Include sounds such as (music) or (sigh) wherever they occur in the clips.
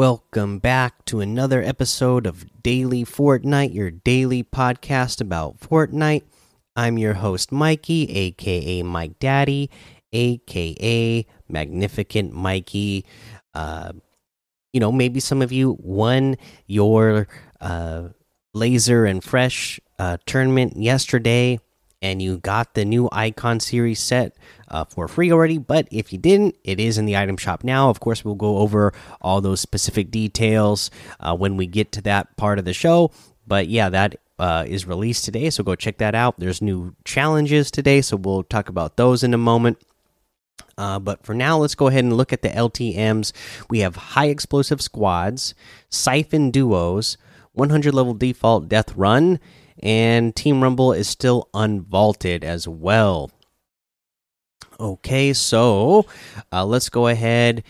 Welcome back to another episode of Daily Fortnite, your daily podcast about Fortnite. I'm your host, Mikey, aka Mike Daddy, aka Magnificent Mikey. Uh, you know, maybe some of you won your uh, laser and fresh uh, tournament yesterday and you got the new icon series set uh, for free already. But if you didn't, it is in the item shop now. Of course, we'll go over all those specific details uh, when we get to that part of the show. But yeah, that uh, is released today, so go check that out. There's new challenges today, so we'll talk about those in a moment. Uh, but for now, let's go ahead and look at the LTMs. We have high explosive squads, siphon duos, 100 level default death run, and Team Rumble is still unvaulted as well. Okay, so uh, let's go ahead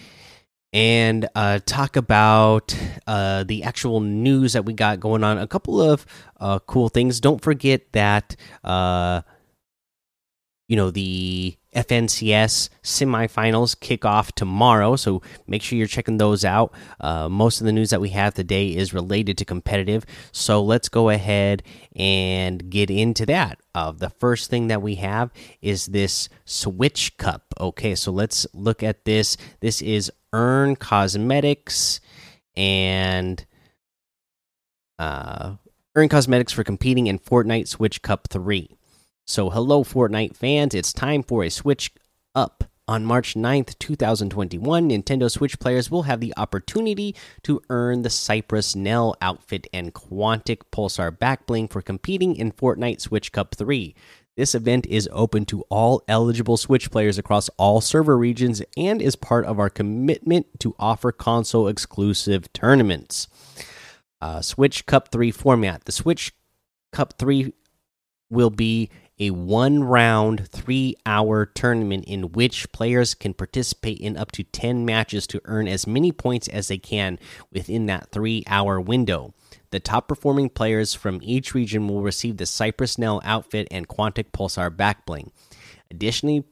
and uh, talk about uh, the actual news that we got going on. A couple of uh, cool things. Don't forget that uh, you know the FNCS semifinals kick off tomorrow, so make sure you're checking those out. Uh, most of the news that we have today is related to competitive, so let's go ahead and get into that. Uh, the first thing that we have is this Switch Cup. Okay, so let's look at this. This is Earn Cosmetics and uh, Earn Cosmetics for competing in Fortnite Switch Cup 3. So, hello, Fortnite fans. It's time for a switch up. On March 9th, 2021, Nintendo Switch players will have the opportunity to earn the Cypress Nell outfit and Quantic Pulsar backbling for competing in Fortnite Switch Cup 3. This event is open to all eligible Switch players across all server regions and is part of our commitment to offer console exclusive tournaments. Uh, Switch Cup 3 format. The Switch Cup 3 will be a one round, three hour tournament in which players can participate in up to 10 matches to earn as many points as they can within that three hour window. The top performing players from each region will receive the Cypress Nell outfit and Quantic Pulsar backbling. Additionally,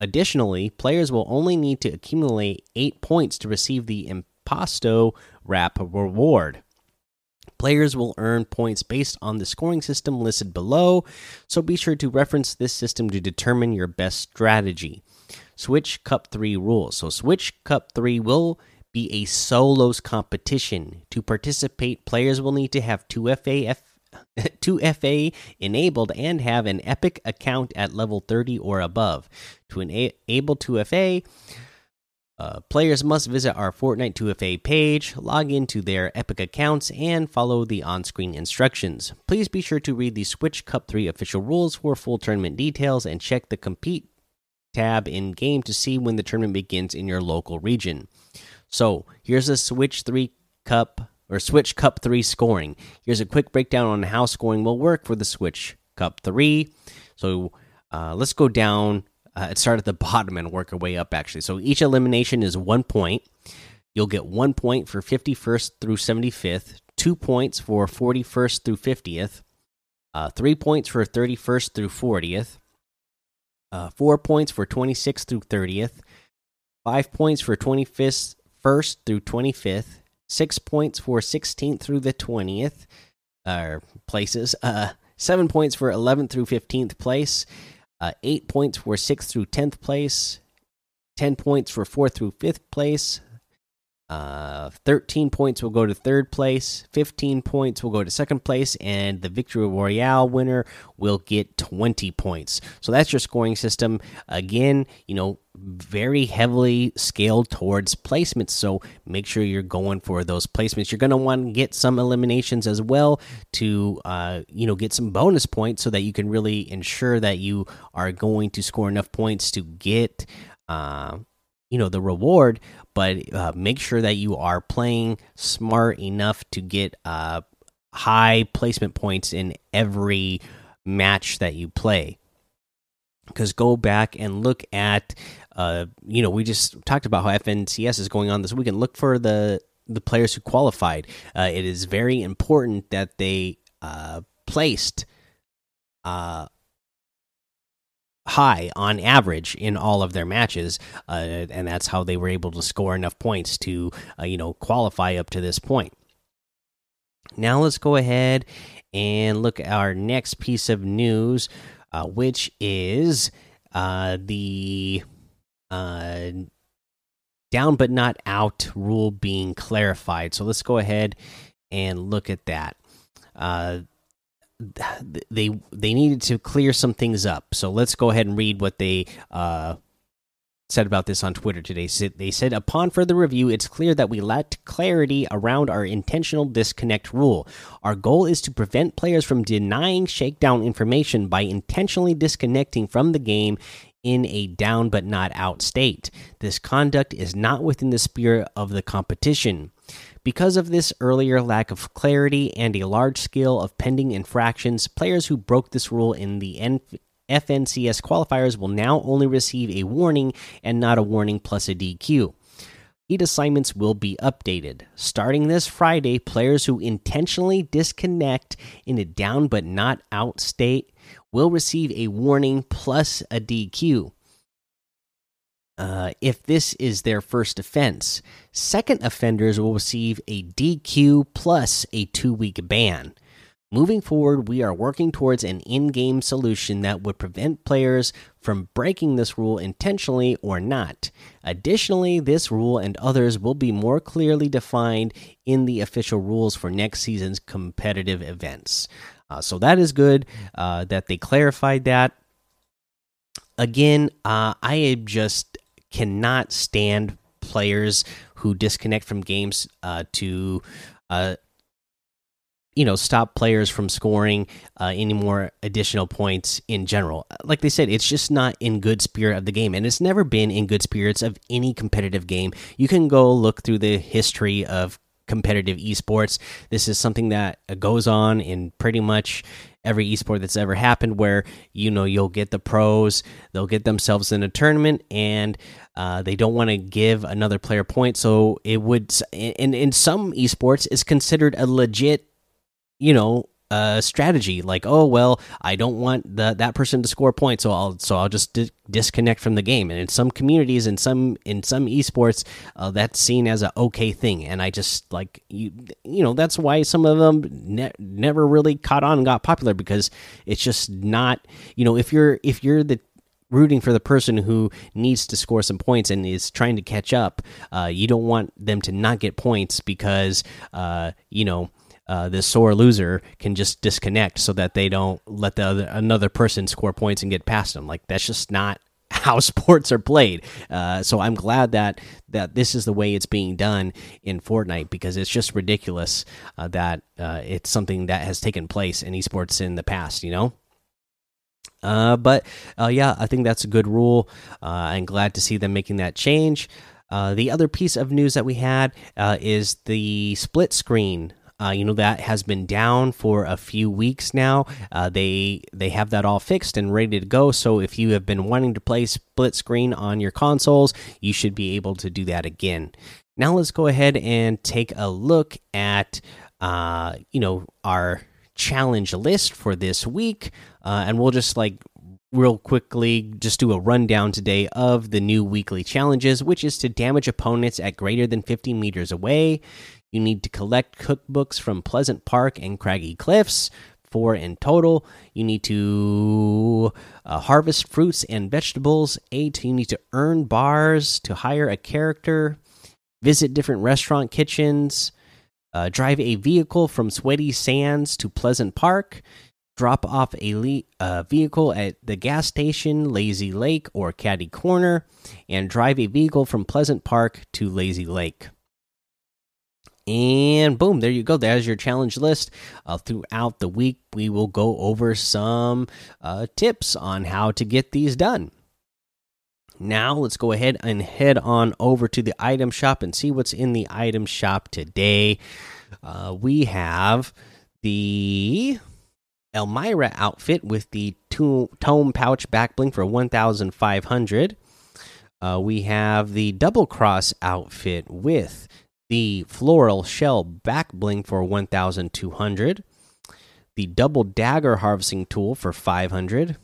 additionally, players will only need to accumulate 8 points to receive the Impasto Wrap reward. Players will earn points based on the scoring system listed below, so be sure to reference this system to determine your best strategy. Switch Cup 3 rules. So, Switch Cup 3 will be a solos competition. To participate, players will need to have 2FA, 2FA (laughs) enabled and have an Epic account at level 30 or above. To enable 2FA, uh, players must visit our Fortnite 2FA page, log into their Epic accounts, and follow the on screen instructions. Please be sure to read the Switch Cup 3 official rules for full tournament details and check the Compete tab in game to see when the tournament begins in your local region. So, here's a Switch 3 Cup or Switch Cup 3 scoring. Here's a quick breakdown on how scoring will work for the Switch Cup 3. So, uh, let's go down uh, it start at the (laughs) bottom and work our way up actually. So each elimination is one point. You'll get one point for 51st through 75th, two points for 41st through 50th, uh, three points for 31st through 40th, uh, four points for 26th through 30th, five points for 25th first through 25th, six points for 16th through the 20th uh, places, uh, seven points for 11th through 15th place, uh, eight points for sixth through tenth place, ten points for fourth through fifth place. Uh, 13 points will go to third place, 15 points will go to second place, and the Victory Royale winner will get 20 points. So that's your scoring system. Again, you know, very heavily scaled towards placements. So make sure you're going for those placements. You're going to want to get some eliminations as well to, uh, you know, get some bonus points so that you can really ensure that you are going to score enough points to get. Uh, you know the reward but uh, make sure that you are playing smart enough to get uh, high placement points in every match that you play. Because go back and look at uh, you know we just talked about how fncs is going on this weekend look for the the players who qualified. Uh, it is very important that they uh, placed uh, high on average in all of their matches, uh, and that's how they were able to score enough points to uh, you know qualify up to this point. Now let's go ahead and look at our next piece of news, uh, which is uh, the uh, down but not out rule being clarified. So let's go ahead and look at that. They they needed to clear some things up. So let's go ahead and read what they uh, said about this on Twitter today. They said, upon further review, it's clear that we lacked clarity around our intentional disconnect rule. Our goal is to prevent players from denying shakedown information by intentionally disconnecting from the game in a down but not out state. This conduct is not within the spirit of the competition. Because of this earlier lack of clarity and a large scale of pending infractions, players who broke this rule in the FNCS qualifiers will now only receive a warning and not a warning plus a DQ. Heat assignments will be updated. Starting this Friday, players who intentionally disconnect in a down but not out state will receive a warning plus a DQ. Uh, if this is their first offense, second offenders will receive a DQ plus a two week ban. Moving forward, we are working towards an in game solution that would prevent players from breaking this rule intentionally or not. Additionally, this rule and others will be more clearly defined in the official rules for next season's competitive events. Uh, so that is good uh, that they clarified that. Again, uh, I just cannot stand players who disconnect from games uh, to uh, you know stop players from scoring uh, any more additional points in general. Like they said it's just not in good spirit of the game and it's never been in good spirits of any competitive game. You can go look through the history of competitive esports. This is something that goes on in pretty much every esport that's ever happened where you know you'll get the pros they'll get themselves in a tournament and uh, they don't want to give another player point so it would in in some esports is considered a legit you know strategy like oh well i don't want the, that person to score points so i'll so i'll just di disconnect from the game. And in some communities in some in some esports uh, that's seen as a okay thing. And i just like you you know that's why some of them ne never really caught on and got popular because it's just not you know if you're if you're the rooting for the person who needs to score some points and is trying to catch up uh, you don't want them to not get points because uh, you know uh, this sore loser can just disconnect so that they don't let the other, another person score points and get past them. Like that's just not (laughs) how sports are played. Uh, so I'm glad that that this is the way it's being done in Fortnite because it's just ridiculous uh, that uh, it's something that has taken place in esports in the past. You know. Uh, but uh, yeah, I think that's a good rule. Uh, I'm glad to see them making that change. the other piece of news that we had is the split screen uh, you know that has been down for a few weeks now. Uh, they they have that all fixed and ready to go. So if you have been wanting to play split screen on your consoles, you should be able to do that again. Now let's go ahead and take a look at uh, you know our challenge list for this week, uh, and we'll just like real quickly just do a rundown today of the new weekly challenges, which is to damage opponents at greater than 50 meters away. You need to collect cookbooks from Pleasant Park and Craggy Cliffs, four in total. You need to uh, harvest fruits and vegetables, eight. You need to earn bars to hire a character, visit different restaurant kitchens, uh, drive a vehicle from Sweaty Sands to Pleasant Park, drop off a uh, vehicle at the gas station, Lazy Lake, or Catty Corner, and drive a vehicle from Pleasant Park to Lazy Lake. And boom, there you go. There's your challenge list. Uh, throughout the week, we will go over some uh, tips on how to get these done. Now, let's go ahead and head on over to the item shop and see what's in the item shop today. Uh, we have the Elmira outfit with the tome pouch back bling for 1,500. Uh, we have the double cross outfit with the floral shell back bling for 1200 the double dagger harvesting tool for 500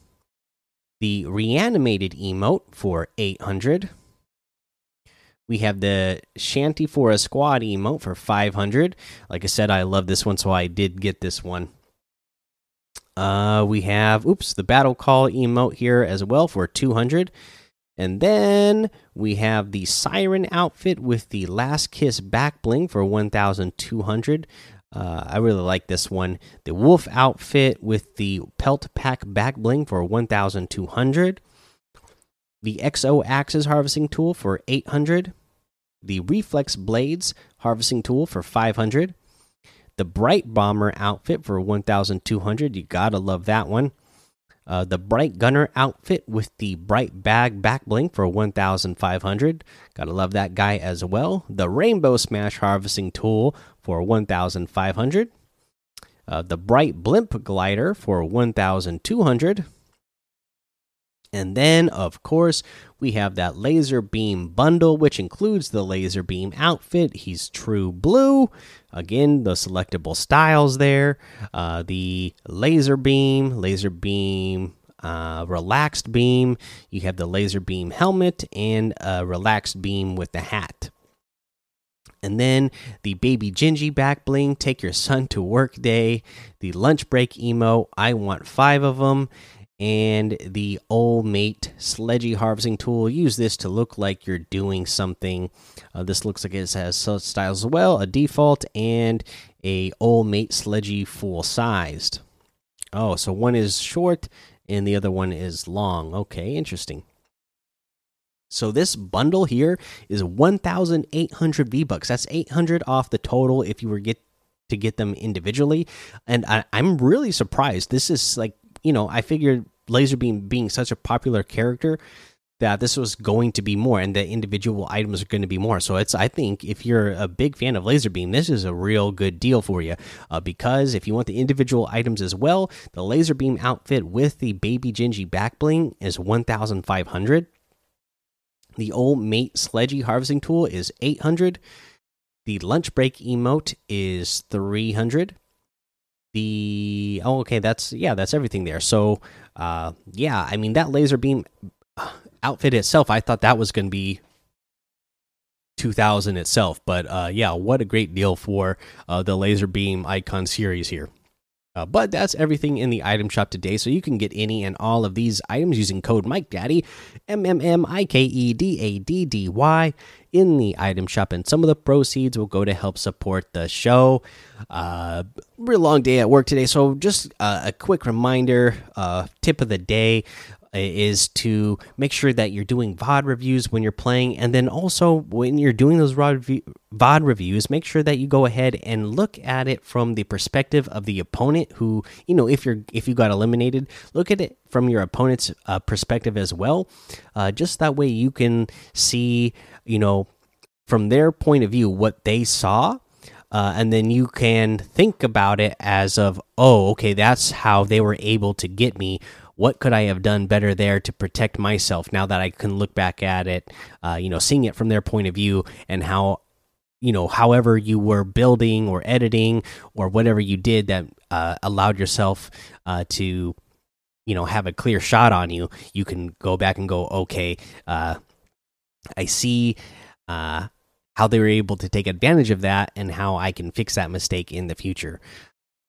the reanimated emote for 800. We have the Shanty for a Squad emote for 500. Like I said, I love this one, so I did get this one. Uh, we have, oops, the Battle Call emote here as well for 200. And then we have the Siren outfit with the Last Kiss back bling for 1,200. Uh, I really like this one. The Wolf outfit with the Pelt Pack back bling for 1,200. The XO Axes harvesting tool for 800 the Reflex Blades harvesting tool for 500, the Bright Bomber outfit for 1200. You gotta love that one. Uh, the Bright Gunner outfit with the Bright Bag back bling for 1500. Gotta love that guy as well. The Rainbow Smash harvesting tool for 1500. Uh, the Bright Blimp glider for 1200. And then, of course, we have that Lazarbeam bundle, which includes the Lazarbeam outfit. He's true blue. Again, the selectable styles there. Uh, the Lazarbeam, laser beam, uh, relaxed beam. You have the Lazarbeam helmet and a relaxed beam with the hat. And then the baby Gingy back bling, take your son to work day. The lunch break emo, I want five of them and the old mate sledgy harvesting tool. Use this to look like you're doing something. Uh, this looks like it has styles as well a default and a old mate sledgy full sized. Oh so one is short and the other one is long. Okay interesting. So this bundle here is 1800 v bucks that's 800 off the total if you were get to get them individually. And I, i'm really surprised. This is like you know, I figured Lazarbeam being such a popular character that this was going to be more and the individual items are going to be more. So it's I think if you're a big fan of Lazarbeam, this is a real good deal for you uh, because if you want the individual items as well, the Lazarbeam outfit with the Baby Gingy back bling is 1500. The old mate sledgy harvesting tool is 800. The lunch break emote is 300 the oh okay that's yeah that's everything there. So uh yeah i mean that Lazarbeam uh, outfit itself i thought that was going to be 2000 itself but uh yeah what a great deal for uh the Lazarbeam icon series here uh, but that's everything in the item shop today. So you can get any and all of these items using code Mike Daddy, M M M I K E D A D D Y, in the item shop, and some of the proceeds will go to help support the show. Uh, real long day at work today, so just uh, a quick reminder. Uh, tip of the day: is to make sure that you're doing VOD reviews when you're playing, and then also when you're doing those VOD reviews, make sure that you go ahead and look at it from the perspective of the opponent. Who you know, if you're if you got eliminated, look at it from your opponent's uh, perspective as well. Uh, just that way, you can see you know from their point of view what they saw. Uh, and then you can think about it as of oh okay that's how they were able to get me what could I have done better there to protect myself now that I can look back at it, uh, you know, seeing it from their point of view and how, you know, however you were building or editing or whatever you did that uh, allowed yourself uh, to, you know, have a clear shot on you, you can go back and go, okay, uh, I see uh, how they were able to take advantage of that and how I can fix that mistake in the future.